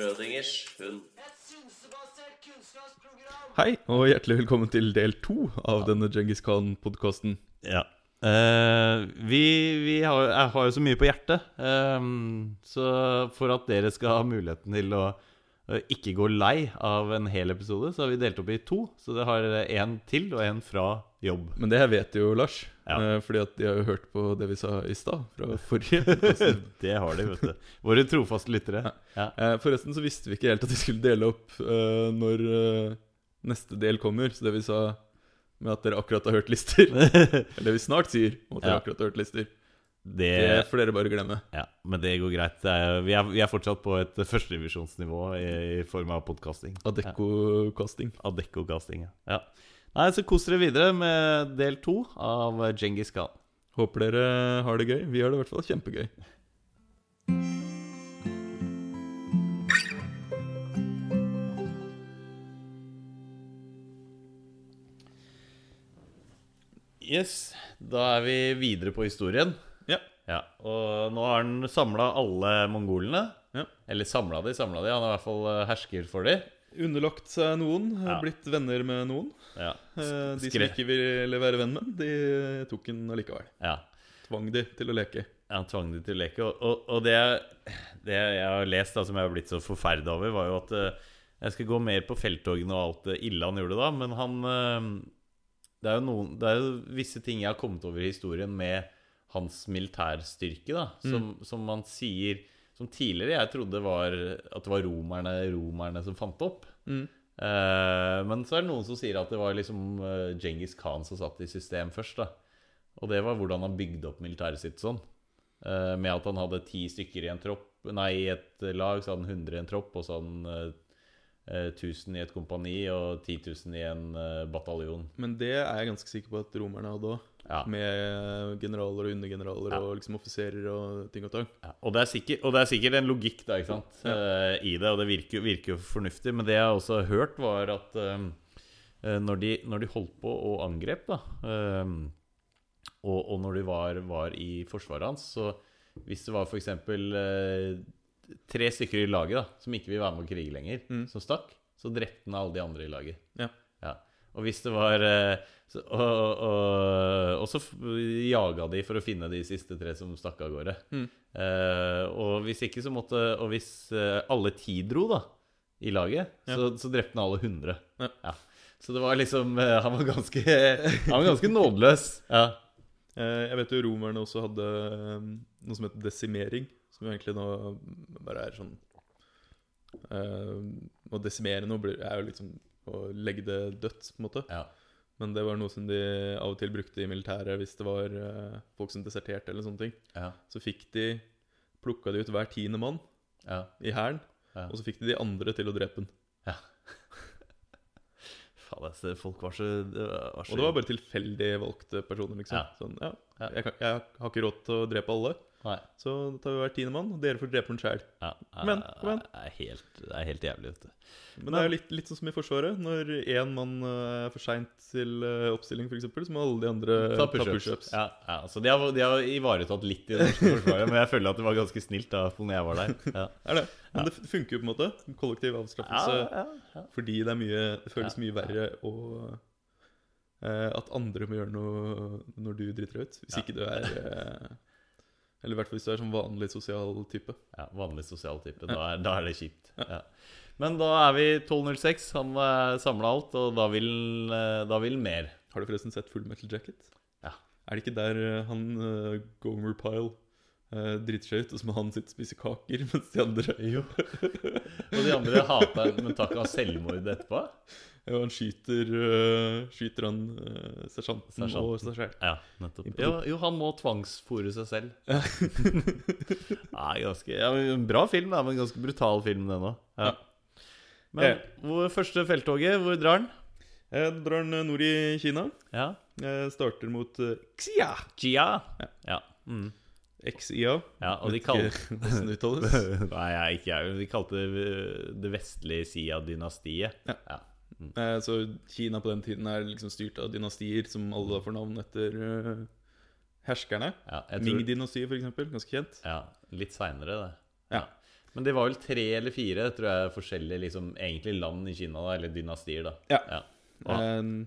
Schrødingers hund. Hei, og hjertelig velkommen til del to av denne Djengis Khan-podkasten. Ja. Eh, vi vi har, jeg har jo så mye på hjertet. eh, så for at dere skal ha muligheten til å ikke gå lei av en hel episode, så har vi delt opp i to. Så det har én til og én fra jobb. Men det her vet jo Lars, Ja. eh, fordi at de har jo hørt på det vi sa i stad, fra forrige det har de, vet du. Våre trofaste lyttere. Ja. Eh, forresten så visste vi ikke helt at vi skulle dele opp eh, når neste del kommer, så det vi sa med at dere akkurat har hørt lister Eller det vi snart sier om at dere akkurat har hørt lister. Det, Det får dere bare glemme. ja, men det går greit. Vi, er, vi er fortsatt på et førsterevisjonsnivå i, i form av podkasting. Adecco-casting. Adecco-casting. Ja. ja. Nei, så kos dere videre med del to av Djengis Khan. Håper dere har det gøy. Vi har det i hvert fall kjempegøy. Yes, da er vi videre på historien. Ja. Ja, Og nå har han samla alle mongolene. Ja. Eller samla de, samla de. Han er i hvert fall eh, hersker for de. Underlagt seg noen, Ja. blitt venner med noen. Ja. Eh, De som ikke ville være venn med, de tok han allikevel. ja. Tvang de til å leke. Han tvang de til å leke. Og, og, og det, det jeg har lest, da, som jeg har blitt så forferda over, var jo at eh, Jeg skal gå mer på felttogene og alt det ille han gjorde da, men han eh, det, er jo noen, det er jo visse ting jeg har kommet over i historien med hans militærstyrke, da, som, som man sier Som tidligere jeg trodde var at det var romerne, romerne som fant opp. Mm. Eh, men så er det noen som sier at det var liksom Djengis Khan som satt i system først. da Og det var hvordan han bygde opp militæret sitt sånn. Eh, med at han hadde ti stykker i en tropp Nei, i et lag så hadde han 100 i en tropp, og så hadde han eh, eh, 1000 i et kompani og 10 000 i en eh, bataljon. Men det er jeg ganske sikker på at romerne hadde òg. Ja. Med generaler og undergeneraler Ja. og liksom offiserer og ting og tang. Ja, og, og det er sikkert en logikk da, ikke sant, Uh, i det, og det virker, virker jo fornuftig. Men det jeg også har hørt, var at eh, eh, når, de, når de holdt på og angrep, da, eh, og, og når de var, var i forsvaret hans, så hvis det var f.eks. Eh, tre stykker i laget da, som ikke vil være med å krige lenger, Mm. som stakk, så drepte han alle de andre i laget. Ja. Ja. Og hvis det var eh, så, og, og, og så jaga de for å finne de siste tre som stakk av gårde. Mm. Eh, og hvis ikke så måtte Og hvis eh, alle ti dro, da, i laget, Ja. så, så drepte han alle hundre. Ja. Så det var liksom eh, Han var ganske Han var ganske nådeløs. Ja. Jeg vet jo romerne også hadde noe som heter desimering. Som jo egentlig nå bare er sånn uh, Å desimere noe er jo liksom å legge det dødt, på en måte. ja. Men det var noe som de av og til brukte i militæret hvis det var uh, folk som deserterte eller sånne ting. Ja. Så fikk de plukka de ut hver tiende mann ja. i hæren, Ja. og så fikk de de andre til å drepe den. Faen, altså, folk var så, var så Og det var bare tilfeldig valgte personer, liksom. Ja. Sånn, ja, Ja. jeg, jeg har ikke råd til å drepe alle, Nei. så da tar vi hver tiende mann, og dere får drepe den sjæl. Ja, igjen, kom igjen. Det er helt, det er helt jævlig, vet du. Men det er jo litt, litt sånn som i Forsvaret. Når én mann eh, er for seint til eh, oppstilling, f.eks., så må alle de andre Ta pushups. Push ja, ja, så de har, de har ivaretatt litt i det norske forsvaret, men jeg føler at det var ganske snilt da når jeg var der. Ja. Er det? Men det funker jo på en måte. Kollektiv avstraffelse. Ja, ja, Fordi det mye Det føles mye verre å eh, At andre må gjøre noe når du driter deg ut. Hvis Ja. ikke du er Eller i hvert fall hvis du er sånn vanlig sosial type. ja, vanlig sosial type. Da er, da er det kjipt. Ja. Men da er vi 12.06. Han uh, samla alt, og da vil, eh, da vil mer. Har du forresten sett Full Metal Jacket? Ja. Er det ikke der eh, han uh, Gomer Pyle uh, driter seg ut, og så må han sitte og spise kaker, mens de andre Jo. og de andre hater men takk av selvmord etterpå? Ja, han skyter, uh, skyter han uh, sersjanten Sersjanten. og seg selv. Ja, nettopp. Jo, jo han må tvangsfòre seg selv. Nei, ganske ja, en Bra film, da, men ganske brutal film, den òg. Ja. Men Ja. hvor første felttoget, hvor drar den? Eh, drar øh, nord i Kina. Ja. Jeg starter mot uh, Xia. Jia. Ja. Mm. XIA. ja og de kalte hvordan uttales. Nei, jeg, ikke jeg. De kalte det eh, det vestlige Sia-dynastiet. Ja. Ja. Eh, Så Kina på den tiden er liksom styrt av dynastier som alle da får navn etter uh, herskerne. Ja, tror- Ming-dynastiet, eksempel. Ganske kjent. Ja, litt seinere, det. Ja. Men det var vel tre eller fire tror jeg, forskjellige liksom, egentlig land i Kina, da, eller dynastier. da Ja. Og, han, Eh,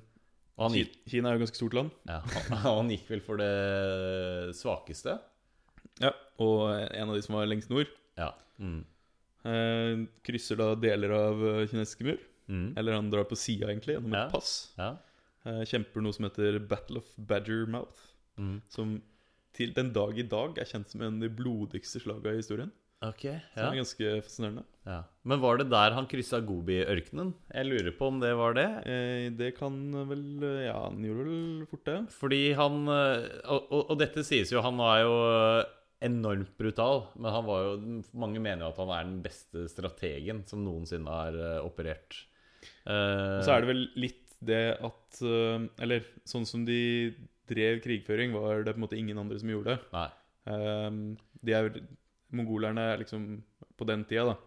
og han, gikk, Kina er jo et ganske stort land. ja, han, han gikk vel for det svakeste? Ja, Og en av de som var lengst nord. Ja. Mm. Eh, krysser da deler av eh, kinesiske mur. Mm. Eller han drar på sida, egentlig, gjennom et pass. Ja. Eh, kjemper noe som heter Battle of Badger Mouth. Mm. Som til den dag i dag er kjent som en av de blodigste slaga i historien. Ok, Så ja. det er ganske fascinerende. ja. Men var det der han kryssa Gobi-ørkenen? Jeg lurer på om det var det. Eh, det kan vel eh, Ja, han gjorde vel fort det. Fordi han eh, og, og, og dette sies jo Han var jo enormt brutal, men han var jo mange mener jo at han er den beste strategen som noensinne har operert. Og så er det vel litt det at uh, Eller sånn som de drev krigføring, var det på en måte ingen andre som gjorde det. Nei. Ehm, de er Mongolerne er liksom på den tida, da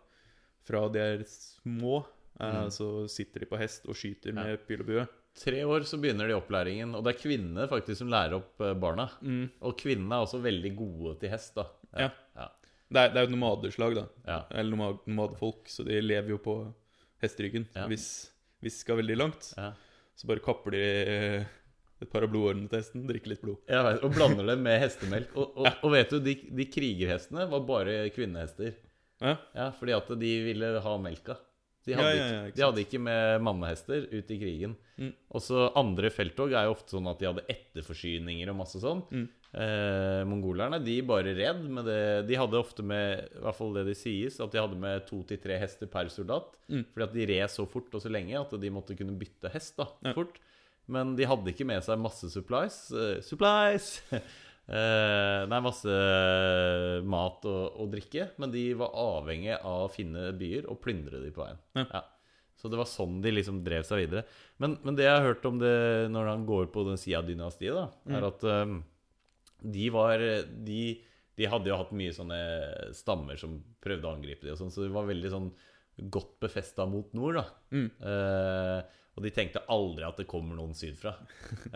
Fra de er små, Mm. så sitter de på hest og skyter med pil og bue. Tre år så begynner de opplæringen, og det er kvinnene faktisk som lærer opp barna. Mm. Og kvinnene er også veldig gode til hest, da. Ja. ja. Det, er, det jo et nomadeslag, da. ja. Eller nomad, nomadefolk, så de lever jo på hesteryggen. Ja. Hvis, hvis de skal veldig langt, ja. så bare kapper de eh, et par av blodårene til hesten, drikker litt blod. Ja, og blander det med hestemelk. Og, og, og vet du, de, de krigerhestene var bare kvinnehester. Ja. Ja, Fordi at de ville ha melka. De hadde, ja, ja, ikke, ikke de hadde ikke med mannehester ut i krigen. Mm. Og så andre felttog er jo ofte sånn at de hadde etterforsyninger og masse sånn. Mm. Eh, mongolerne de bare redd, med det De hadde ofte med I hvert fall det de sies, at de hadde med to til tre hester per soldat. Mm. Fordi at de red så fort og så lenge at de måtte kunne bytte hest da, Ja. fort. Men de hadde ikke med seg masse supplies. Uh, supplies! Eh, er masse mat og, og drikke. Men de var avhengig av å finne byer og plyndre de på veien. Ja. Så det var sånn de liksom drev seg videre. Men, men det jeg har hørt om det når han går på den sida av dynastiet, da, er Mm. at um, de var de, de hadde jo hatt mye sånne stammer som prøvde å angripe dem, og sånn, så de var veldig sånn godt befesta mot nord, da. Mm. Eh, og de tenkte aldri at det kommer noen sydfra.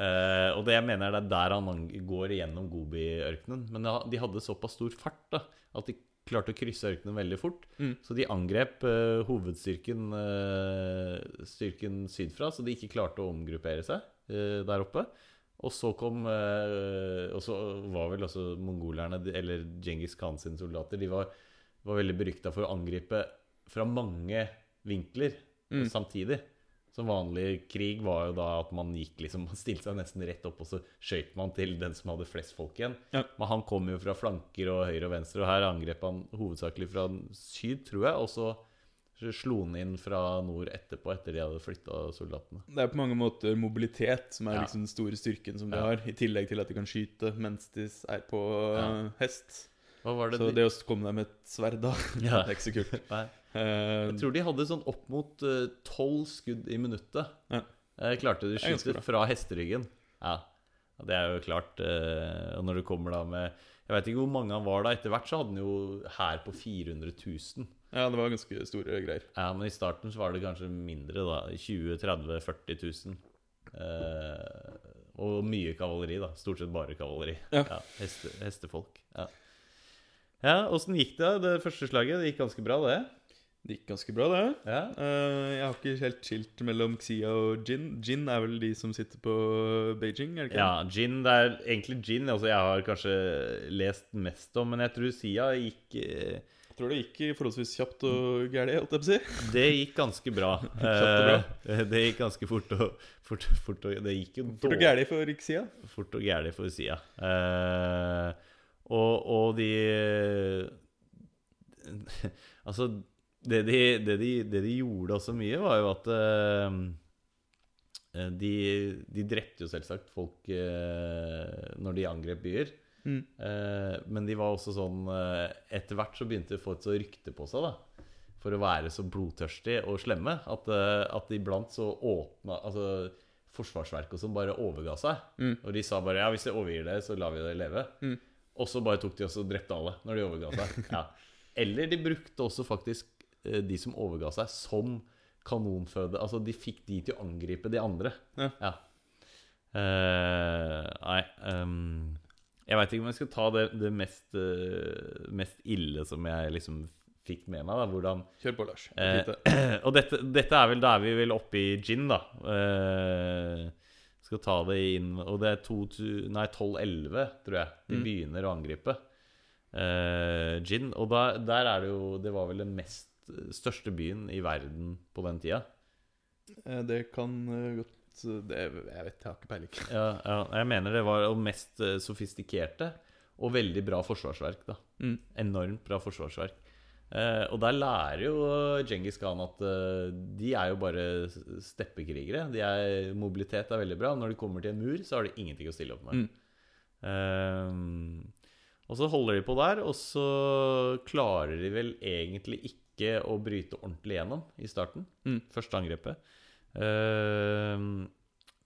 Eh, og det jeg mener det er der han går igjennom Gobi-ørkenen. Men de hadde såpass stor fart da at de klarte å krysse ørkenen veldig fort. Mm. Så de angrep eh, hovedstyrken eh, styrken sydfra, så de ikke klarte å omgruppere seg eh, der oppe. Og så kom eh, Og så var vel også mongolerne, eller Djengis Khan sine soldater, de var, var veldig berykta for å angripe fra mange vinkler Mm. samtidig. Så vanlig krig var jo da at man gikk liksom Man stilte seg nesten rett opp, og så skøyt man til den som hadde flest folk igjen. Ja. Men han kom jo fra flanker og høyre og venstre, og her angrep han hovedsakelig fra syd, tror jeg. Og så slo han inn fra nord etterpå, etter de hadde flytta soldatene. Det er på mange måter mobilitet som er Ja. liksom den store styrken som de Ja. har. I tillegg til at de kan skyte mens de er på eh, hest. Det Så de det å komme deg med et sverd, da, Ja. det er ikke så kult. Nei. Jeg tror de hadde sånn opp mot eh, tolv skudd i minuttet. Ja. Eh, klarte de å Det er ganske skyte fra hesteryggen. Ja. Det er jo klart eh, Og når du kommer da med Jeg vet ikke hvor mange han var da. Etter hvert så hadde han jo her på 400 000. ja, det var ganske store greier. Ja, Men i starten så var det kanskje mindre, da. 20 30 40 000. Eh, og mye kavaleri, da. Stort sett bare kavaleri. Ja. heste, hestefolk. Ja. Ja, Åssen gikk det, det første slaget? Det gikk ganske bra, det? Det gikk ganske bra, det. Ja, Eh, jeg har ikke helt skilt mellom Xia og Jin. Jin er vel de som sitter på Beijing, er det ikke? Ja, gin, det er egentlig gin altså jeg har kanskje lest mest om, men jeg tror Xia gikk eh, Jeg tror det gikk forholdsvis kjapt og gærent, holdt jeg på å si. Det gikk ganske bra. Bra. Eh, Det gikk ganske fort og, fort, fort og Det gikk jo Fort og gærent for Xia. fort og gærlig for Xia. Og, og de Altså, det de, det, de, det de gjorde også mye, var jo at uh, de, de drepte jo selvsagt folk uh, når de angrep byer. Mm. Uh, men de var også sånn Etter hvert så begynte de å få et så rykte på seg, da. For å være så blodtørstige og slemme at, at iblant så åpna Altså Forsvarsverket sånn bare overga seg. Mm. Og de sa bare ja, hvis de overgir det, så lar vi det leve. Mm. Og så bare tok de også og drepte alle når de overga seg. Ja. Eller de brukte også faktisk de som overga seg, som kanonføde. Altså de fikk de til å angripe de andre. Ja. Eh, nei um, Jeg veit ikke om jeg skal ta det, det mest, uh, mest ille som jeg liksom fikk med meg. da Hvordan Kjør på, Lars. Uh, Og dette, dette er vel Da er vi vel oppe i gin, da. Eh, skal ta det inn Og det er to, 12-11, tror jeg. De Mm. begynner å angripe eh, gin. Og da, der er det jo Det var vel den mest største byen i verden på den tida. Eh, Det kan eh, godt det, Jeg vet, jeg har ikke peiling. Ja, ja, jeg mener det var det mest eh, sofistikerte og veldig bra forsvarsverk. da Mm. Enormt bra forsvarsverk. Eh, og der lærer jo Djengis Khan at eh, de er jo bare steppekrigere. De er, mobilitet er veldig bra. Når de kommer til en mur, så har de ingenting å stille opp med. Mm. Eh, og så holder de på der, og så klarer de vel egentlig ikke å bryte ordentlig gjennom i starten. Mm. Første angrepet. Eh,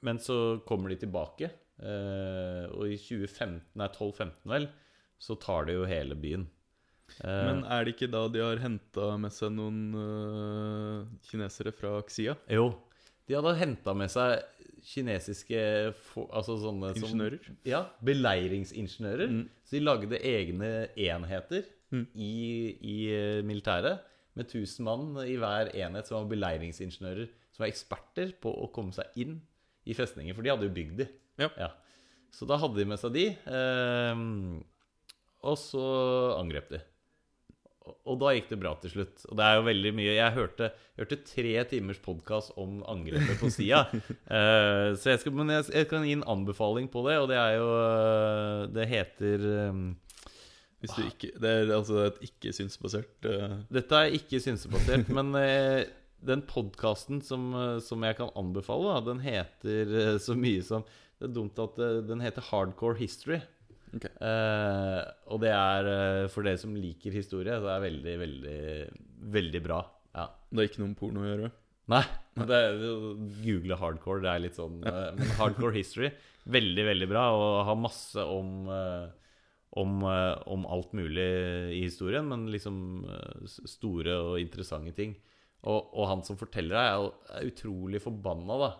men så kommer de tilbake, eh, og i 2015, nei 12-15 vel, så tar de jo hele byen. Eh, Men er det ikke da de har henta med seg noen øh, kinesere fra Xia? jo, de hadde henta med seg kinesiske Altså sånne som- Ingeniører? Ja, beleiringsingeniører. Mm. Så de lagde egne enheter Mm. i, i eh, militæret. Med 1000 mann i hver enhet som var beleiringsingeniører. Som var eksperter på å komme seg inn i festninger. For de hadde jo bygd de. Ja. Så da hadde de med seg de. Eh, og så angrep de. Og- Og da gikk det bra til slutt. Og det er jo veldig mye Jeg hørte, hørte tre timers podkast om angrepet på Sia. Eh, så jeg skal, men jeg, jeg kan gi en anbefaling på det, og det er jo eh, Det heter eh, Hvis du ikke, det er altså et ikke-synsbasert uh... Dette er ikke synsebasert, men uh, den podkasten som, eh, som jeg kan anbefale, da, den heter eh, så mye som Det er dumt at eh, den heter Hardcore History. Okay. Eh, og det er eh, for dere som liker historie, det er veldig, veldig, veldig bra. Ja. Det har ikke noe med porno å gjøre. Nei, det er, google hardcore, det er litt sånn eh, Men hardcore history, veldig, veldig bra, og har masse om eh, om, eh, om alt mulig i historien, men liksom eh, store og interessante ting. Og, og han som forteller deg, er, er utrolig forbanna da,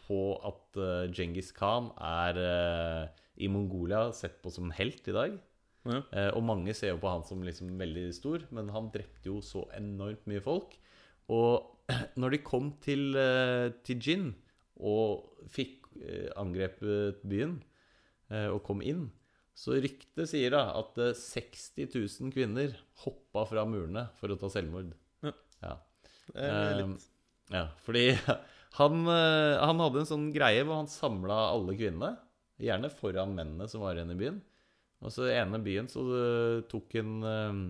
på at uh, Djengis Khan er uh, i Mongolia sett på som en helt i dag. Ja. Uh, og mange ser jo på han som liksom veldig stor, men han drepte jo så enormt mye folk. Og når de kom til, uh, til Jin og fikk eh, angrepet byen eh, og kom inn, så ryktet sier da at eh, 60 000 kvinner hoppa fra murene for å ta selvmord. Ja. Ja. Det er Eh, litt Ja, fordi han, eh, han hadde en sånn greie hvor han samla alle kvinnene. Gjerne foran mennene som var igjen i byen. Og så i ene byen så eh, tok han eh,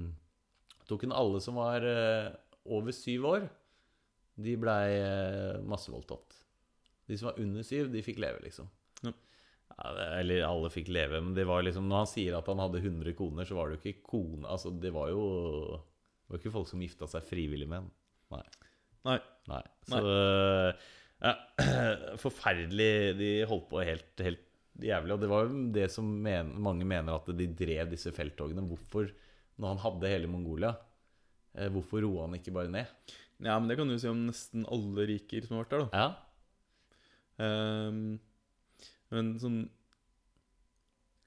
Tok han alle som var eh, over syv år. De blei massevoldtatt. De som var under syv, de fikk leve, liksom. Eller alle fikk leve, men det var liksom når han sier at han hadde 100 koner, så var det jo ikke kone Altså, det var jo Det var ikke folk som gifta seg frivillig med ham. Nei. Nei. Nei. Så ja, Forferdelig. De holdt på helt, helt jævlig. Og det var jo det som men, mange mener at de drev disse felttogene. Hvorfor, når han hadde hele Mongolia, eh, hvorfor roa han ikke bare ned? Ja, men det kan du si om nesten alle riker som har vært der, da. Ja. Ehm, men sånn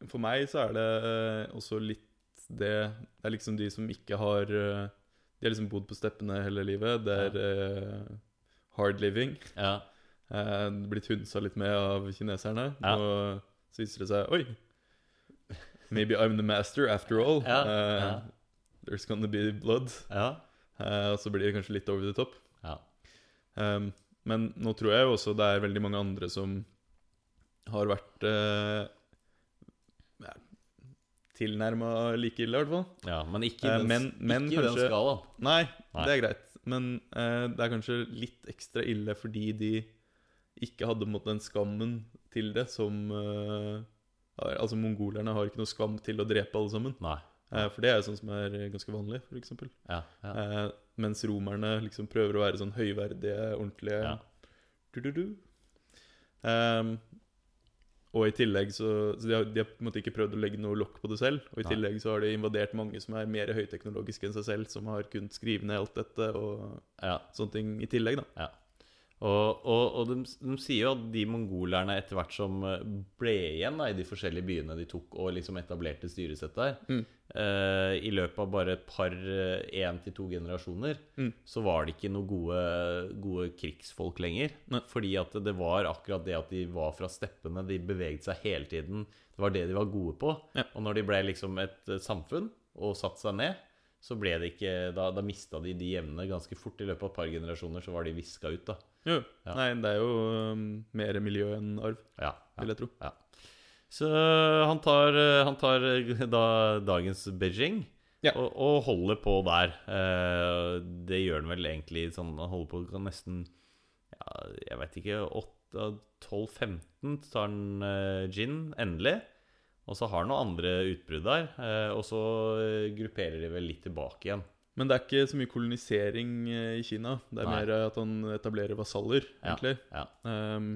For meg så er det eh, også litt det Det er liksom de som ikke har eh, De har liksom bodd på steppene hele livet. Det er uh, hard living. ja. Uh, blitt hunsa litt med av kineserne. Ja. Og så viser det seg Oi! Maybe I'm the master after all. Ja, Uh, ja. There's gonna be blood. ja. Og så blir det kanskje litt over the top. ja. Um, men nå tror jeg jo også det er veldig mange andre som har vært eh, tilnærma like ille, i hvert fall. ja men ikke i Eh, den, men- men ikke kanskje, den skalaen. Nei, Nei. det er greit. Men eh, det er kanskje litt ekstra ille fordi de ikke hadde på den skammen til det som eh, Altså, mongolerne har ikke noe skam til å drepe alle sammen. Nei. Eh, for det er jo sånn som er ganske vanlig, f.eks. Ja. ja. Eh, mens romerne liksom prøver å være sånn høyverdige, ordentlige Ja. du-du-du. Ehm, og i tillegg så, så de, har, de har på en måte ikke prøvd å legge noe lokk på det selv. Og i Nei. tillegg så har de invadert mange som er mer høyteknologiske enn seg selv, som har kunnet skrive ned alt dette og ja. sånne ting i tillegg, da. Ja. Og, og, og de, de sier jo at de mongolerne etter hvert som eh, ble igjen da, i de forskjellige byene de tok og liksom etablerte styresett der, Mm. eh, i løpet av bare et par, én til to generasjoner, Mm. så var det ikke noen gode, gode krigsfolk lenger. Ne. Fordi at det var akkurat det at de var fra steppene, de beveget seg hele tiden. Det var det de var gode på. Ja. Og når de ble liksom et eh, samfunn og satte seg ned, så ble det ikke Da, da mista de de evnene ganske fort. I løpet av et par generasjoner så var de viska ut, da. Jo. Ja. Nei, det er jo um, mer miljø enn arv, Ja, vil jeg tro. Ja. Så øh, han tar, øh, han tar øh, da dagens Beijing Ja. og, og holder på der. Eh, det gjør han vel egentlig sånn Han holder på nesten ja, Jeg vet ikke 12-15 tar han gin, endelig. Og så har han noen andre utbrudd der. eh, og så øh, grupperer de vel litt tilbake igjen. Men det er ikke så mye kolonisering eh, i Kina. Det er Nei. mer eh, at han etablerer vasaller, Ja. egentlig. Ja. Um,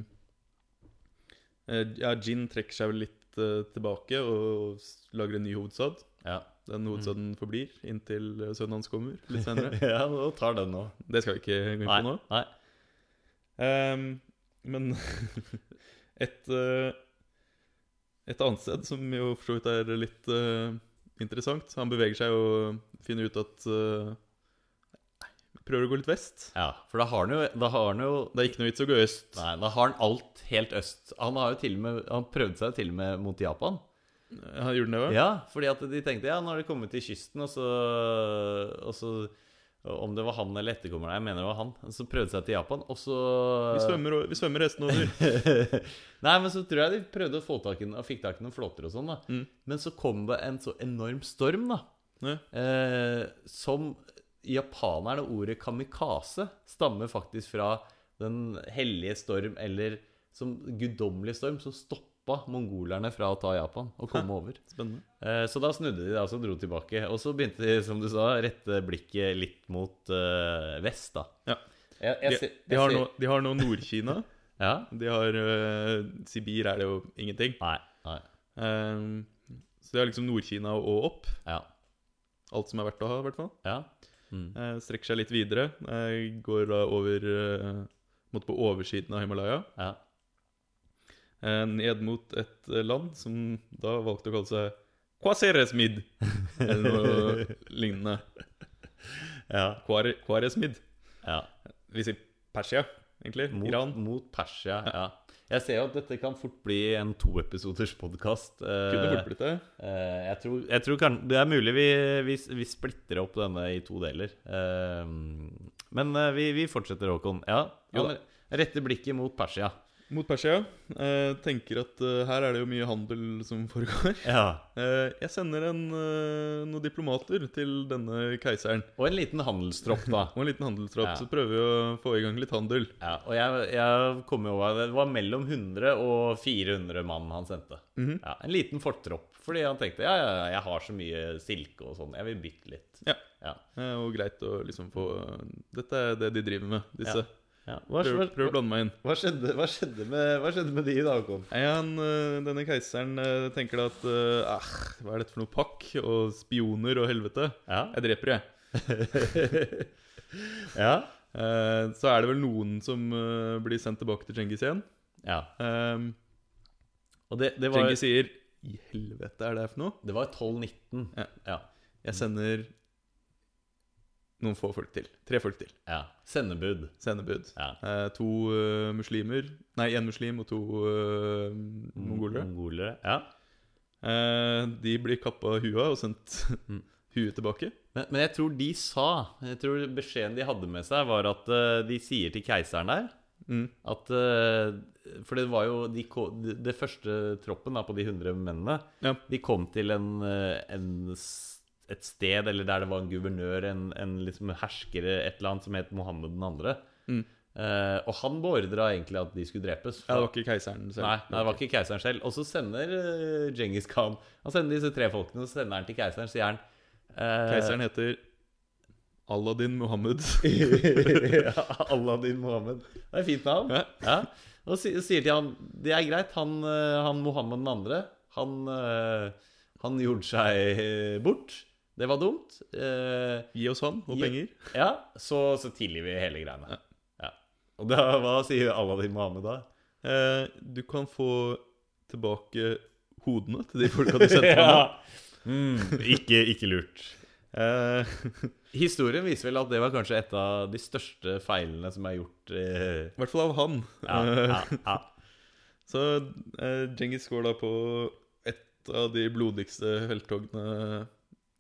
eh, ja, Jin trekker seg vel litt uh, tilbake og og lager en ny hovedstad. ja. Den hovedstaden forblir inntil eh, sønnen hans kommer litt senere. ja, og tar den nå. Det skal vi ikke gå inn på nå. nei. Um, men et eh, Et annet sted som jo for så vidt er litt uh, interessant Han beveger seg og finner ut at uh, Prøver å gå litt vest. Ja, for da har han jo, har han jo Det er ikke noe vits å gå øst. Nei, da har han alt helt øst. Han har jo til og med Han prøvde seg til og med mot Japan. Han gjorde den det, vel? Ja, fordi at de tenkte ja, nå har de kommet til kysten, og så, og så Om det var han eller etterkommeren. jeg mener det var han, så prøvde seg til Japan, og så Vi svømmer, vi svømmer resten over. Nei, men så tror jeg de prøvde å få tak i og fikk tak i noen flåter og sånn, da. Mm. Men så kom det en så enorm storm, da. Ja. Eh, som japanerne ordet kamikaze stammer faktisk fra den hellige storm, eller som guddommelige storm, som stoppa mongolerne fra å ta Japan og komme over. Spennende. Eh, så da snudde de da, og dro tilbake. Og så begynte de, som du sa, rette blikket litt mot eh, vest, da. Ja. Jeg, jeg, De, ser- de, har nå, de har nå Nord-Kina. Ja? De har eh, Sibir er det jo ingenting. Nei. Nei. Um, så de har liksom Nord-Kina og opp. Ja. Alt som er verdt å ha, i hvert fall. Ja. Mm. Eh, strekker seg litt videre. Eh, går da over eh, mot på oversiden av Himalaya. ja. Eh, ned mot et eh, land som da valgte å kalle seg Kwaseresmid. Eller noe lignende. Ja. Kware, Kwaresmid. ja. Vi sier Persia, egentlig. Mot, Iran. mot Persia, ja. Jeg ser jo at dette kan fort bli en toepisoders podkast. Kunne fort blitt det. Eh, jeg tror, jeg tror kan, det er mulig vi, vi, vi splitter opp denne i to deler. Eh, men eh, vi, vi fortsetter, Håkon. Ja, han retter blikket mot Persia. Mot Persia. Eh, tenker at eh, her er det jo mye handel som foregår. Ja. Eh, jeg sender en, eh, noen diplomater til denne keiseren. Og en liten handelstropp, da. Og en liten handelstropp. Ja. Så prøver vi å få i gang litt handel. Ja, og jeg, jeg kom jo over Det var mellom 100 og 400 mann han sendte. Mhm. ja, en liten fortropp. Fordi han tenkte ja, ja, jeg har så mye silke og sånn. Jeg vil bytte litt. Ja. Ja. Eh, og greit å liksom få Dette er det de driver med, disse. Ja. Hva, Prøv, hva, prøv å blande meg inn. hva, skjedde, hva, skjedde med, hva skjedde med de da, Håkon? Eh, denne keiseren eh, tenker at eh, Hva er dette for noe pakk? Og spioner og helvete. Ja. Jeg dreper, jeg. ja. Eh, så er det vel noen som eh, blir sendt tilbake til Djengis igjen. ja. Um, Og det, det var Djengis sier I helvete er det her for noe? Det var 12-19. Ja. Ja. Jeg sender noen få folk til. Tre folk til. ja. Sendebud. Sendebud. Ja. Eh, to uh, muslimer Nei, én muslim og to uh, mongolere. Mongolere. Ja. Eh, de blir kappa huet av og sendt Mm. huet tilbake. Men, men jeg tror de sa Jeg tror beskjeden de hadde med seg, var at uh, de sier til keiseren der Mm. at For det var jo de, det, første troppen da, på de 100 mennene Ja. De kom til en, en, et sted eller der det var en guvernør, en, en liksom hersker, et eller annet som het Mohammed 2. Mm. Eh, og han beordra egentlig at de skulle drepes. Ja, det var ikke keiseren selv. Nei, nei, det var ikke keiseren selv. Og så sender uh, Djengis Khan Han sender disse tre folkene, og så sender han til keiseren, sier han eh, Keiseren heter Aladdin Mohammed. ja, Aladdin Mohammed. Det er et fint navn. Ja. Ja. Og si, sier til han Det er greit, han, han Mohammed den andre Han, han gjorde seg bort. Det var dumt. Eh, Gi oss han og penger. ja, så, så tilgir vi hele greiene. Ja. Og da, hva sier Aladdin Mohammed da? Eh, du kan få tilbake hodene til de folka du sendte meg. Mm, ikke, ikke lurt. Eh, Historien viser vel at det var kanskje et av de største feilene som er gjort. Eh, I hvert fall av han. ja, ja, ja. Så eh, Djengis går da på et av de blodigste felttogene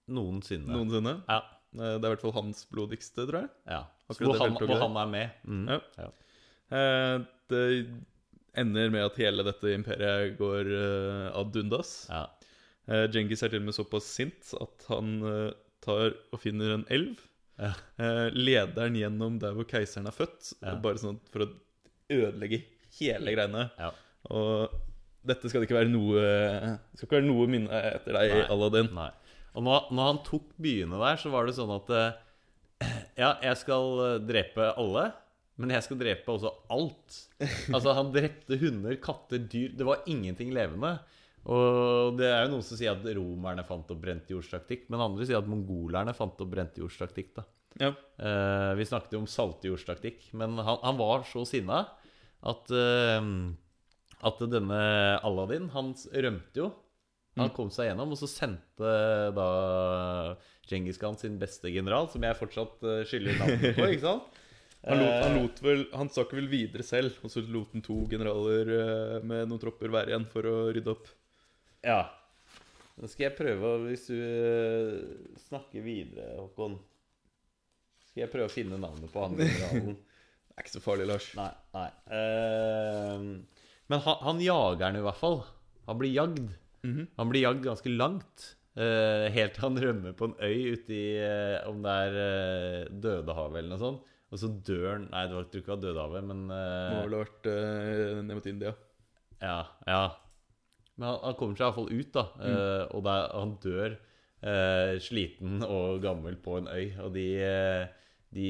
Noensinne. noensinne. Ja. Eh, det er i hvert fall hans blodigste, tror jeg. ja. Hvor, han, hvor han er med. Mm. Ja. Ja. Eh, det ender med at hele dette imperiet går eh, ad undas. Ja. Djengis er til og med såpass sint at han tar og finner en elv. Ja. Leder den gjennom der hvor keiseren er født, bare sånn for å ødelegge hele greiene. Ja. Og dette skal det ikke være noe Det skal ikke være noe minne etter deg, Aladdin. Nei. Og når, når han tok byene der, så var det sånn at eh, Ja, jeg skal eh, drepe alle, men jeg skal drepe også alt. Altså, han drepte hunder, katter, dyr Det var ingenting levende. Og det er jo noen som sier at romerne fant opp brentjordstaktikk, men andre sier at mongolerne fant opp brentjordstaktikk. da Ja. Uh, vi snakket jo om saltjordstaktikk, men han, han var så sinna at uh, At denne Aladdin, han rømte jo. Han Mm. kom seg gjennom, og så sendte da Djengis Khan sin beste general, som jeg fortsatt eh, skylder navnet på, ikke sant? Han, lot, han, Eh, lot vel, han stakk vel videre selv, og så lot han to generaler eh, med noen tropper være igjen for å rydde opp. Ja. Nå skal jeg prøve, å- hvis du snakker videre, Håkon Skal jeg prøve å finne navnet på han generalen. Det er ikke så farlig, Lars. Nei. nei. Men han, han jager den i hvert fall. Han blir jagd. Mhm. Han blir jagd ganske langt. Uh, helt til han rømmer på en øy ute i uh, Om det er uh, Dødehavet eller noe sånt. Og så dør han Nei, det var, tror ikke det var Dødehavet, men uh, Må vel ha vært ned mot India. ja, ja. Men han, han kommer seg iallfall ut, da. Mm. og der, han dør sliten og gammel på en øy. Og de de,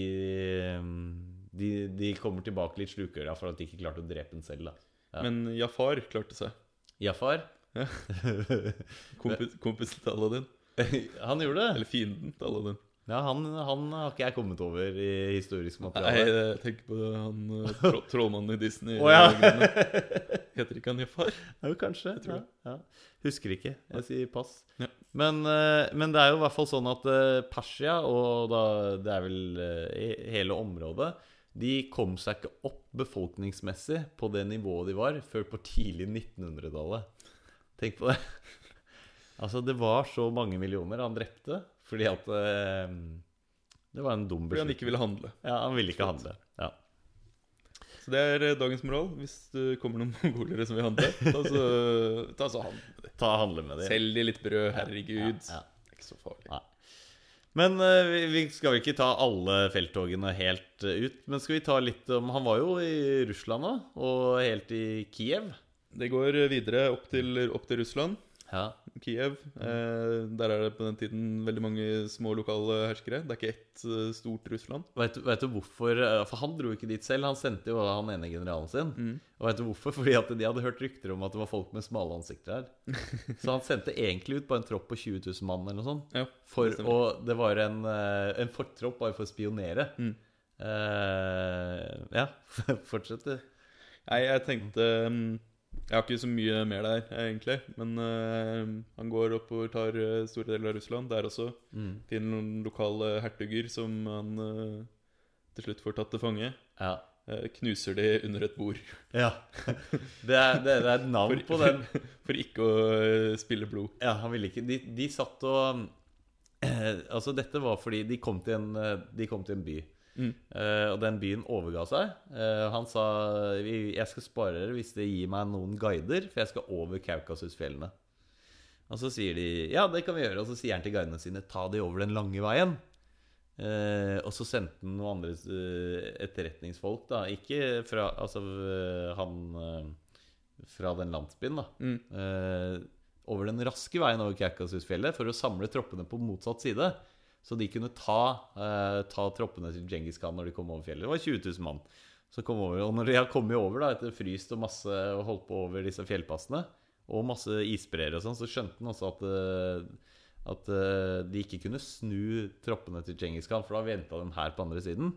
de, de kommer tilbake litt slukøra for at de ikke klarte å drepe den selv. da Ja. Men Jafar klarte seg. Jafar Kompis, kompisen til Aladdin. Han gjorde det? Eller fienden til Aladdin. Ja, han, han har ikke jeg kommet over i historisk Nei, materiale. jeg tenker på han eh, tro, trollmannen i Disney. oh, ja. Heter ikke han Jafar? Jo, kanskje. tror Ja, ja. Husker ikke. Jeg sier pass. Men, eh, men det er jo i hvert fall sånn at eh, Persia, og da, det er vel eh, hele området De kom seg ikke opp befolkningsmessig på det nivået de var, før på tidlig 1900-tallet. Tenk på det. Altså, det var så mange millioner han drepte fordi at eh, Det var en dum Fordi han ikke ville handle. Ja, han ville ikke handle. Ja. Så det er eh, dagens moral. Hvis det kommer noen mongolere som vil handle, ta så, ta så handle. Ta handle med dem. Selg de litt brød, herregud. Ja, ja. Ikke så farlig. Nei. Men eh, vi, skal vel ikke ta alle felttogene helt ut. Men skal vi ta litt om Han var jo i Russland nå, og helt i Kiev. Det går videre opp til, opp til Russland. Ja. Kiev. Eh, der er det på den tiden veldig mange små lokale herskere. Det er ikke ett eh, stort Russland. Vet, vet du hvorfor? eh, For han dro ikke dit selv. Han sendte jo han ene generalen sin. Mm. Og vet du hvorfor? Fordi at de hadde hørt rykter om at det var folk med smale ansikter her. Så han sendte egentlig ut på en tropp på 20 000 mann eller noe sånt. Ja, For, og det var en, eh, en fortropp bare for å spionere. Mm. Eh, ja, fortsett du. Nei, jeg tenkte mm, Jeg har ikke så mye mer der, egentlig. Men uh, han går opp og tar eh, store deler av Russland. Der også. Mm. Finner noen lokale hertuger som han uh, til slutt får tatt til fange. Ja. Uh, knuser de under et bord. Ja. Det er, det er et navn på den. For ikke å spille blod. Ja, han ville ikke De, de satt og Altså, dette var fordi de kom til en, de kom til en by. Mm. Eh, og den byen overga seg. Uh, han sa jeg skal spare dere hvis dere gir meg noen guider, for jeg skal over Kaukasusfjellene. Og så sier de ja, det kan vi gjøre. Og så sier han til guidene sine ta de over den lange veien. Uh, og så sendte han noen andre etterretningsfolk, da. Ikke fra Altså han fra den landsbyen, da. Mm. Over den raske veien over Kaukasusfjellet for å samle troppene på motsatt side. Så de kunne ta, eh, ta troppene til Djengis Khan når de kom over fjellet. Det var 20 000 mann. Så kom over, og når de har kommet over da, etter fryst og masse og holdt på over disse fjellpassene, og masse isbreer og sånn, så skjønte han også at, eh, at eh, de ikke kunne snu troppene til Djengis Khan, for da venta de her på andre siden.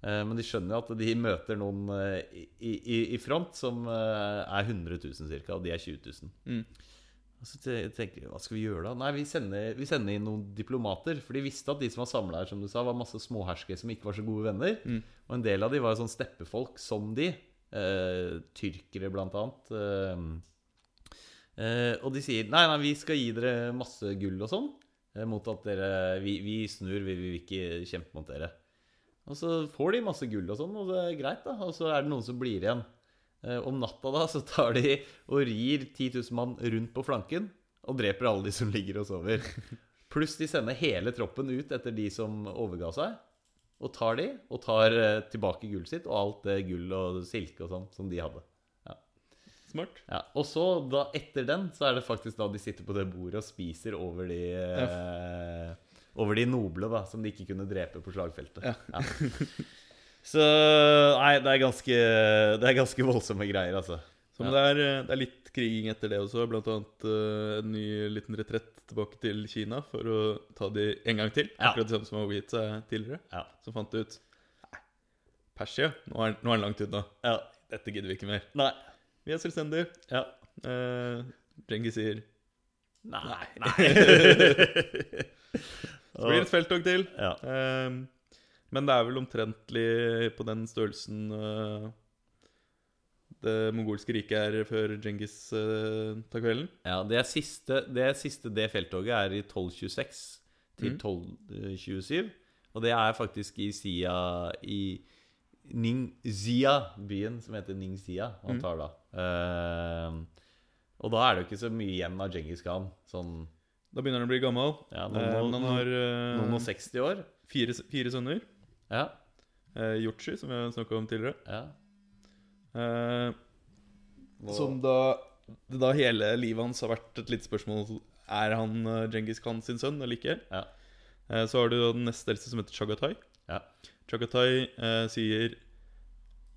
Eh, men de skjønner jo at de møter noen i, i, i front som er 100 000 ca., og de er 20 000. Mm. Og så te- tenker de, hva skal vi gjøre da? Nei, vi sender, vi sender inn noen diplomater. For de visste at de som var samla her, som du sa, var masse småherskere som ikke var så gode venner. Mm. Og en del av de var sånn steppefolk som de. Eh, tyrkere, blant annet. Eh, eh, og de sier nei, nei, vi skal gi dere masse gull og sånn. Eh, mot at dere Vi, vi snur, vi vil ikke kjempe mot dere. Og så får de masse gull og sånn, og det er greit, da. Og så er det noen som blir igjen. Eh, om natta da så tar de og rir 10 000 mann rundt på flanken og dreper alle de som ligger og sover. Pluss de sender hele troppen ut etter de som overga seg. Og tar de, og tar eh, tilbake gullet sitt og alt det gull og silke og sånn som de hadde. Smart. Ja, Og så, da etter den, så er det faktisk da de sitter på det bordet og spiser over de eh, Over de noble, da, som de ikke kunne drepe på slagfeltet. Ja. Så Nei, det er ganske Det er ganske voldsomme greier, altså. Så, men det, er, eh, det er litt kriging etter det også. Blant annet uh, en ny liten retrett tilbake til Kina for å ta de en gang til. Akkurat det samme som har gitt seg tidligere. Ja. Som fant ut Nei, Persia, nå er, nå er den langt unna. ja. Dette gidder vi ikke mer. Nei. Vi er selvstendige. Ja. Uh, Djengis sier Nei. nei. Så blir det et felttog til. ja. Eh, men det er vel omtrentlig på den størrelsen eh, det mongolske riket er før Djengis uh, tar kvelden. ja, det er siste det, er siste det felttoget er i 1226 til Mm. 1227. Og det er faktisk i Sia i Ningxia, byen som heter Ningxia, han Mm. tar da. Eh, og da er det jo ikke så mye igjen av Djengis Khan. Sånn Da begynner han å bli gammel. ja, Eh, noen, han har uh, noen og 60 år. fire, fire sønner. Ja. Eh, Yoshi, som har snakka om tidligere. ja. Eh, som da det da hele livet hans har vært et lite spørsmål Er han Djengis Khan sin sønn eller ikke. Ja. Eh, så har du den neste eldste, som heter Chagatai. Ja. Chagatai eh, sier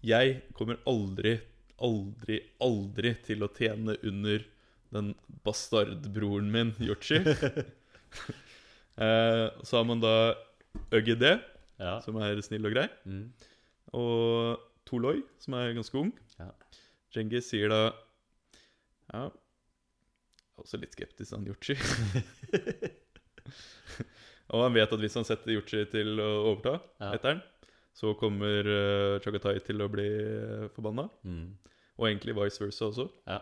Jeg kommer aldri, aldri, aldri til å tjene under den bastardbroren min, Yoshi. eh, så har man da ØGD, ja. som er snill og grei. Mm. Og Toloi, som er ganske ung. Ja. Djengis sier da Ja Også litt skeptisk han Yuchi. og han vet at hvis han setter Yuchi til å overta Ja. etter han, så kommer uh, Chagatai til å bli uh, forbanna. Mm. Og egentlig vice versa også. Ja.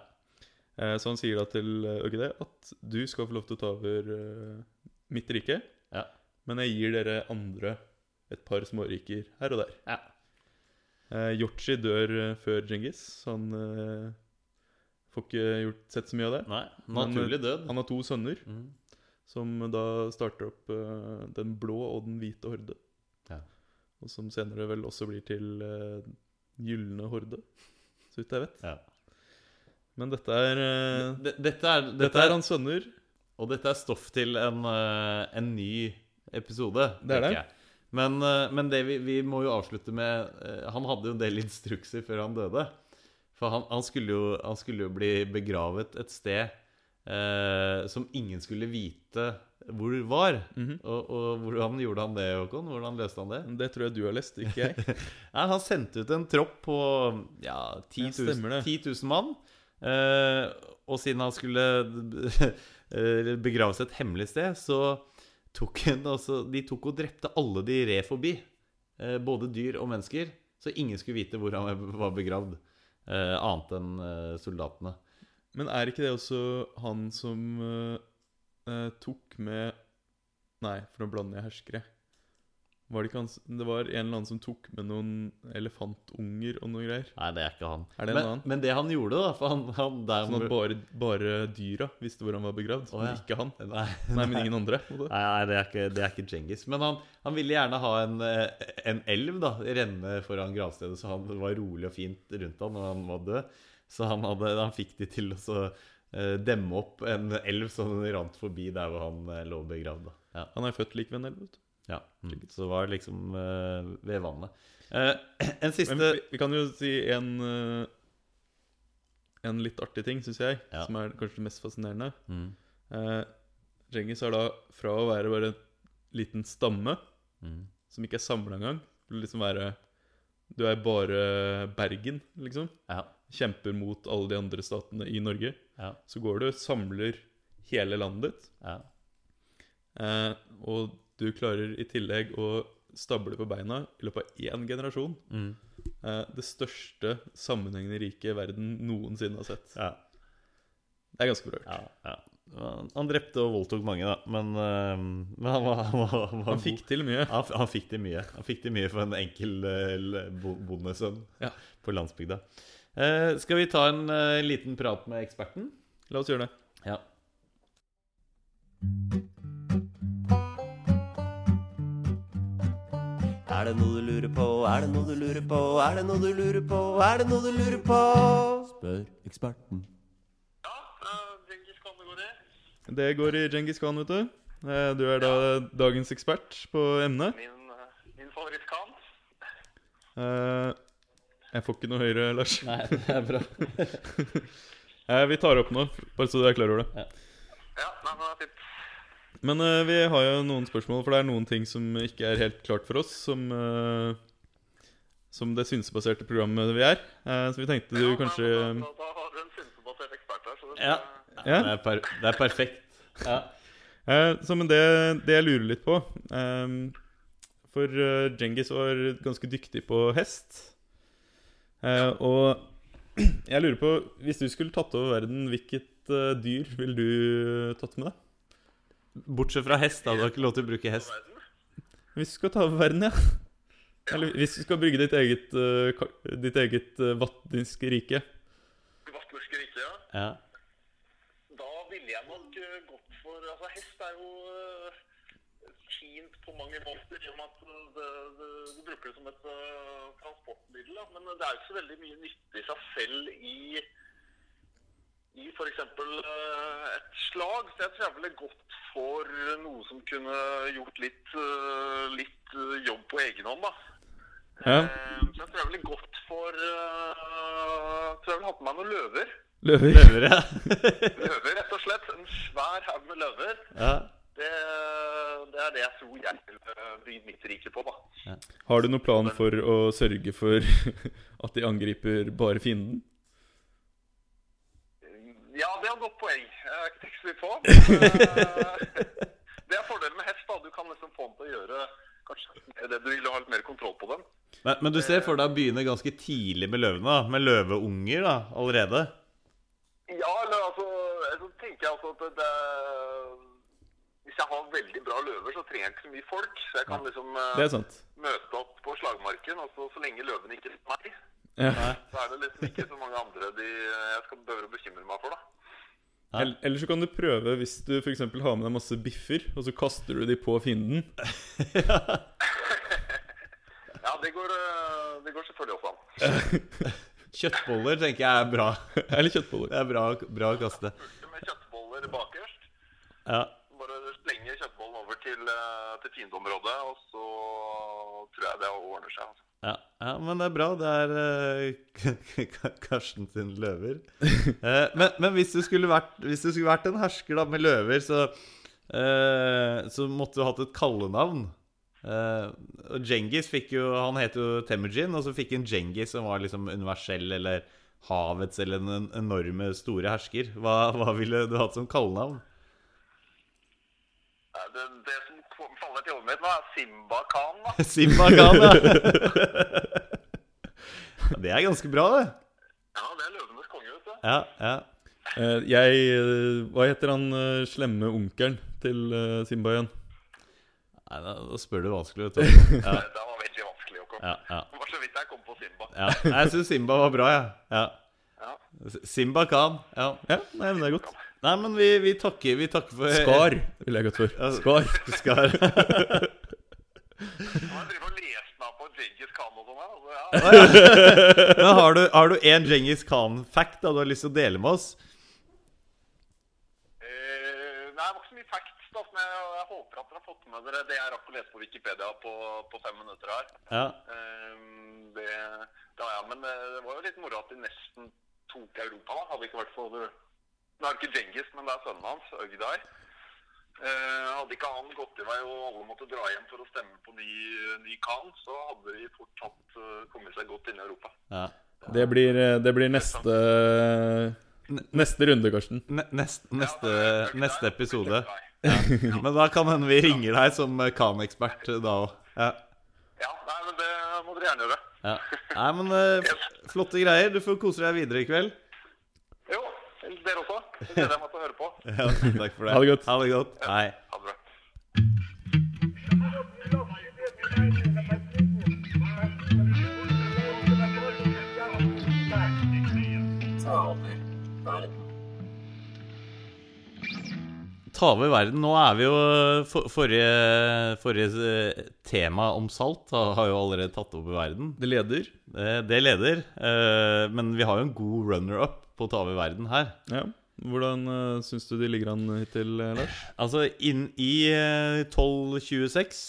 Eh, så han sier da til Øgde ØGD at du skal få lov til å ta over eh, mitt rike, Ja. men jeg gir dere andre et par småryker her og der. Ja. Eh, Yochi dør eh, før Djengis, så han eh, får ikke gjort, sett så mye av det. Nei, naturlig død. Han har to sønner, Mm. som da starter opp eh, Den blå og Den hvite horde. Ja. Og som senere vel også blir til uh, Gylne horde, så vidt jeg vet. Ja. Men dette er eh, Dette er, dette Dette er hans sønner. Og dette er stoff til en, eh, en ny episode. Det er det. jeg. Men, eh, men det vi, vi må jo avslutte med eh, Han hadde jo en del instrukser før han døde. For han, han, skulle, jo, han skulle jo bli begravet et sted eh, som ingen skulle vite hvor var. Mhm. og, og hvordan gjorde han det, Håkon? Hvordan løste han det? Det tror jeg du har lest, ikke jeg. Nei, han sendte ut en tropp på ja, 10 000, 10 000 mann. Eh, og siden han skulle eh, begraves et hemmelig sted, så tok en, altså, De tok og drepte alle de red forbi. Eh, både dyr og mennesker. Så ingen skulle vite hvor han var begravd. Eh, annet enn eh, soldatene. Men er ikke det også han som eh, eh, tok med Nei, for nå blander jeg herskere. Var det ikke Det var en eller annen som tok med noen elefantunger og noe greier. Nei, det er ikke han. Er det en men, annen? men det han gjorde, da For han, han der Sånn at bare, bare dyra visste hvor han var begravd, Å, men ikke han. Nei, Nei, men ingen andre. en. Nei, nei det, er ikke, det er ikke Djengis. Men han, han ville gjerne ha en, eh, en elv da renne foran gravstedet, så han var rolig og fint rundt han når han var død. Så han, hadde, han fikk de til å så, eh, demme opp en elv som rant forbi der hvor han eh, lå begravd. Da. Ja. Han er født lik ved en elv. vet du. Ja. Mm. Så det var liksom uh, ved vannet. Uh, en siste Men vi, vi kan jo si en uh, En litt artig ting, syns jeg, Ja. som er kanskje det mest fascinerende. mm. Djengis har da, fra å være bare en liten stamme, Mm. som ikke er samla engang, til liksom være Du er bare Bergen, liksom. Ja. Kjemper mot alle de andre statene i Norge. Ja. Så går du, samler hele landet ditt. ja. Og du klarer i tillegg å stable på beina i løpet av én generasjon Mm. eh, det største sammenhengende riket verden noensinne har sett. ja. Det er ganske bra gjort. ja, ja. Han- drepte og voldtok mange, da. Men, eh, men han var, han var, han var Han fikk til mye. Han, han fikk til mye. Han fikk til mye for en enkel eh, bondesønn Ja. på landsbygda. Eh, skal vi ta en eh, liten prat med eksperten? La oss gjøre det. Ja. Er det noe du lurer på, er det noe du lurer på, er det noe du lurer på, er det noe du lurer på? Spør eksperten. Ja, uh, Djengis Khan det går i. Det går i Djengis Khan, vet du. Eh, Du er da dagens ekspert på emnet. Min, uh, min favoritt-Khan. Eh, Jeg får ikke noe høyere, Lars. Nei, det er bra. Eh, Vi tar opp nå, bare så du er klar over det. Ja, nei, men det er fint. Men uh, vi har jo noen spørsmål, for det er noen ting som ikke er helt klart for oss, som, uh, som det synsebaserte programmet vi er. Uh, så vi tenkte du Ja, kanskje da, Da, da har du en synsebasert ekspert her, så det Ja. Ja. Det, er per, det er perfekt. Ja. Eh, Så men det, det jeg lurer litt på um, For uh, Djengis var ganske dyktig på hest. Eh, Og jeg lurer på Hvis du skulle tatt over verden, hvilket dyr ville du tatt med deg? Bortsett fra hest, da. Du har ikke lov til å bruke hest. Hvis du skal ta over verden, ja. Eller hvis du skal bygge ditt eget, uh, ditt eget uh, vatniske rike. Vatniske rike, ja. Ja. Da ville jeg nok uh, gått for Altså, hest er jo uh, fint på mange måter i og med at det, det, du bruker det som et uh, transportmiddel. Da. Men det er jo ikke så veldig mye nytte i seg selv i i f.eks. Uh, et slag. Så jeg tror jeg ville gått for noe som kunne gjort litt, uh, litt uh, jobb på egen hånd, da. Ja. Eh, Så jeg tror jeg ville gått for Jeg tror jeg ville hatt med meg noen løver. Løver. Løver, ja. Løver, rett og slett. En svær haug med løver. ja. Det, det er det jeg tror jeg vil bygge mitt rike på, da. Har du noen plan for å sørge for at de angriper bare fienden? Ja, det er et godt poeng. Jeg har ikke tenkt så mye på. Eh, det er fordelen med hest. da. Du kan liksom få den til å gjøre kanskje det du vil ha litt mer kontroll på den. Men, men du ser for deg å begynne ganske tidlig med løvene, da. Med løveunger da, allerede. Ja, eller altså Så tenker jeg altså at det, Hvis jeg har veldig bra løver, så trenger jeg ikke så mye folk. Så jeg kan liksom eh, møte opp på slagmarken, og så, så lenge løvene ikke er meg, Ja. så er det liksom ikke så mange andre de jeg skal behøver å bekymre meg for, da. Ja. Eller eller så kan du prøve hvis du f.eks. har med deg masse biffer, og så kaster du de på fienden. Ja, det går, eh, det går selvfølgelig også an. Kjøttboller tenker jeg er bra. Eller kjøttboller. Det er bra, bra å kaste. Med kjøttboller bakerst. Ja. Bare slenge kjøttbollen over til, eh, til fiendeområdet, og så tror jeg det ordner seg. Altså. Ja, ja, men det er bra. Det er uh, Karsten sin løver. Uh, men, men hvis, du skulle vært, hvis du skulle vært en hersker da med løver, så, uh, så måtte du hatt et kallenavn. Eh, og Djengis fikk jo Han het jo Temujin, og så fikk han Djengis, som var liksom universell eller havets eller den enorme store hersker. Hva, hva ville du hatt som kallenavn? Det, det som faller til hodet mitt nå, er Simba Khan. da. Simba Khan, ja. Det er ganske bra, det. Ja, det er løvenes konge, vet du. Ja, ja. Eh, jeg eh, Hva heter han eh, slemme onkelen til eh, Simba igjen? Nei, da, da spør du vanskelig, vet du. Ja, Det, det var veldig vanskelig å komme. ja, ja. Det var så vidt jeg kom på Simba. ja. Jeg syns Simba var bra, jeg. Ja. Ja. Simba Khan. Ja. Ja, nei, men det er godt. Nei, men vi, vi takker Vi takker for Skar vil jeg godt for. Ja. Skar. Skar. Jeg drevet og lest meg på Djengis Khan og sånn her. Altså, ja. Men har du, har du en Djengis Khan-fact du har lyst til å dele med oss? Eh, nei, det var ikke så mye facts, da, men jeg, jeg håper at dere har fått med dere det jeg rakk å lese på Wikipedia på, på fem minutter her. Ja. Eh, det, det ja, men eh, det var jo litt moro at de nesten tok Europa, da. Hadde det ikke vært for Nå er det ikke Djengis, men det er sønnen hans, Øgdar. Eh, hadde ikke han gått i vei og alle måtte dra hjem for å stemme på ny, ny Khan, så hadde de fort hatt, eh, kommet seg godt inn i Europa. Ja. Det blir, eh, det blir neste Neste runde, Karsten. Ne- Neste, neste, Ja, neste episode. Ja. Men da kan hende vi ringer deg som Khan-ekspert da òg. Ja. Ja, nei, men det må dere gjerne gjøre. ja. Nei, men eh, flotte greier. Du får kose deg videre i kveld. Dere også. Det gleder jeg meg til å høre på. Ja, takk for det. Ha det godt. Ha det godt. Hei. Ha det bra. Ta over verden. Nå er vi jo for, Forrige, forrige eh, tema om salt har jo allerede tatt over verden. Det leder. Det, det leder. eh, Men vi har jo en god runner-up på å ta over verden her. Ja. Hvordan uh, syns du de ligger an hittil, eh, Lars? Altså, inn i eh, 1226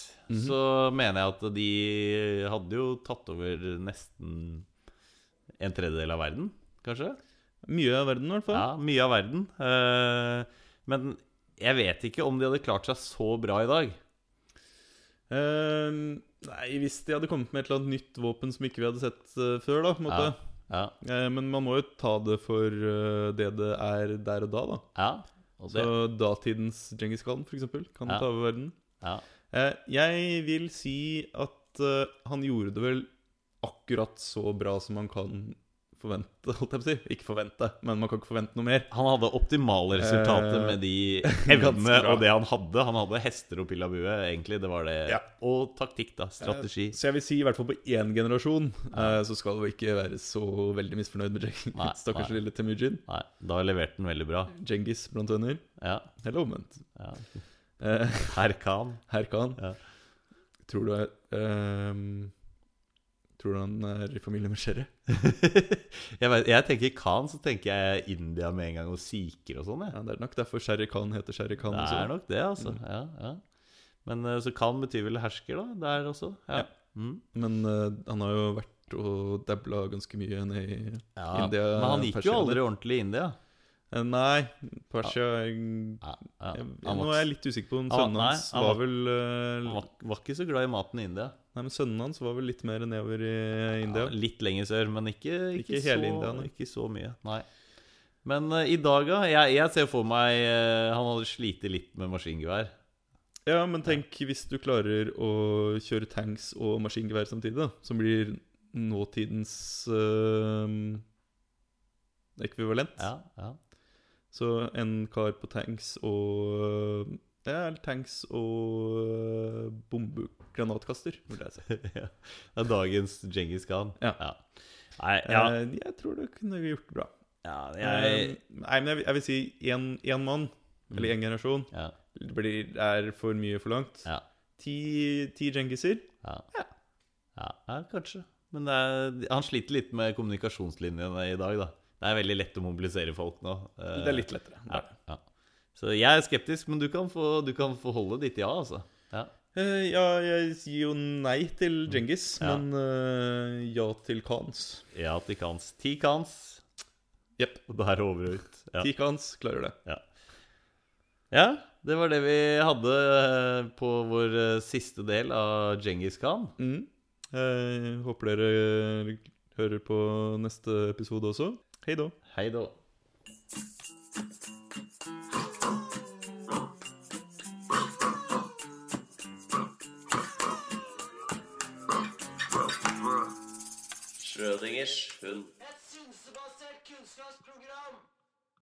så mener jeg at de hadde jo tatt over nesten en tredjedel av verden, kanskje? Mye av verden, i hvert fall. Ja, mye av verden. Uh, men jeg vet ikke om de hadde klart seg så bra i dag. Uh, nei, hvis de hadde kommet med et eller annet nytt våpen som ikke vi hadde sett uh, før, da, på en måte. Ja, ja, Eh, men man må jo ta det for eh, det det er der og da, da. ja. Og det, Så datidens Djengis Khan, eksempel, kan ta over verden. ja. Jeg vil si at han gjorde det vel akkurat så bra som man kan forvente, holdt jeg på å si. Ikke forvente, men man kan ikke forvente noe mer. Han hadde optimale resultater Eh, med de evnene og det han hadde. Han hadde hester og pillabue, egentlig. Det var det. Ja. Og taktikk, da. Strategi. Så jeg vil si i hvert fall på én generasjon eh, så skal du ikke være så veldig misfornøyd med Djengis. Stakkars nei. lille Temujin. Nei, da leverte han veldig bra. Djengis blant venner. Ja. Eller omvendt. ja. Herkan. Herr Khan. Ja. Tror du ehm, Tror du han er i familie med Sherry? jeg, vet, jeg tenker Khan, så tenker jeg India med en gang, og sikher og sånn. Ja, Det er nok derfor Sherry Khan heter Sherry Khan. Det er nok det, altså. Ja, ja. Men eh, så Khan betyr vel hersker, da? Der også? Ja. Ja. Mm. Men uh, han har jo vært og dabla ganske mye ned i ja. India, Men han gikk jo aldri ordentlig i India. Nei, Persia ja, Ja, ja. Nå er jeg litt usikker på om sønnen nei, hans var vel uh, var, var ikke så glad i maten i India. Nei, men sønnen hans var vel litt mer nedover i India. Litt lenger sør, men ikke, ikke, Ikke hele så, India, nei. ikke så mye. Nei. Men uh, i dag, da? Jeg, jeg ser for meg uh, han hadde slitt litt med maskingevær. Ja, men tenk hvis du klarer å kjøre tanks og maskingevær samtidig, da. Som blir nåtidens ekvivalent. Ja, ja. Så en kar på tanks og Ja, tanks og bombegranatkaster, vil jeg si. ja. Det er dagens Djengis Khan. Ja. Nei, ja. Eh, jeg tror det kunne vi gjort bra. ja Eh, jeg, nei, men jeg, vil- si én mann, eller én generasjon, ja, det blir, er for mye forlangt. ja, Ti, ti djengiser. ja. ja, ja, kanskje. Men det er, han sliter litt med kommunikasjonslinjene i dag, da. Det er veldig lett å mobilisere folk nå. Det er litt lettere. ja, ja. Så jeg er skeptisk, men du kan få, du kan få holde ditt ja, altså. Ja. Eh, ja, jeg sier jo nei til Djengis, Ja. men uh, ja til Khans. Ja til Khans. Ti Khans. Jepp. Og da er det over og ut. Ja. Ti Khans klarer det. Ja. ja, det var det vi hadde eh, på vår siste del av Djengis Khan. Mm. Jeg håper dere hører på neste episode også. Hei da. Hei da. Schrødingers hund.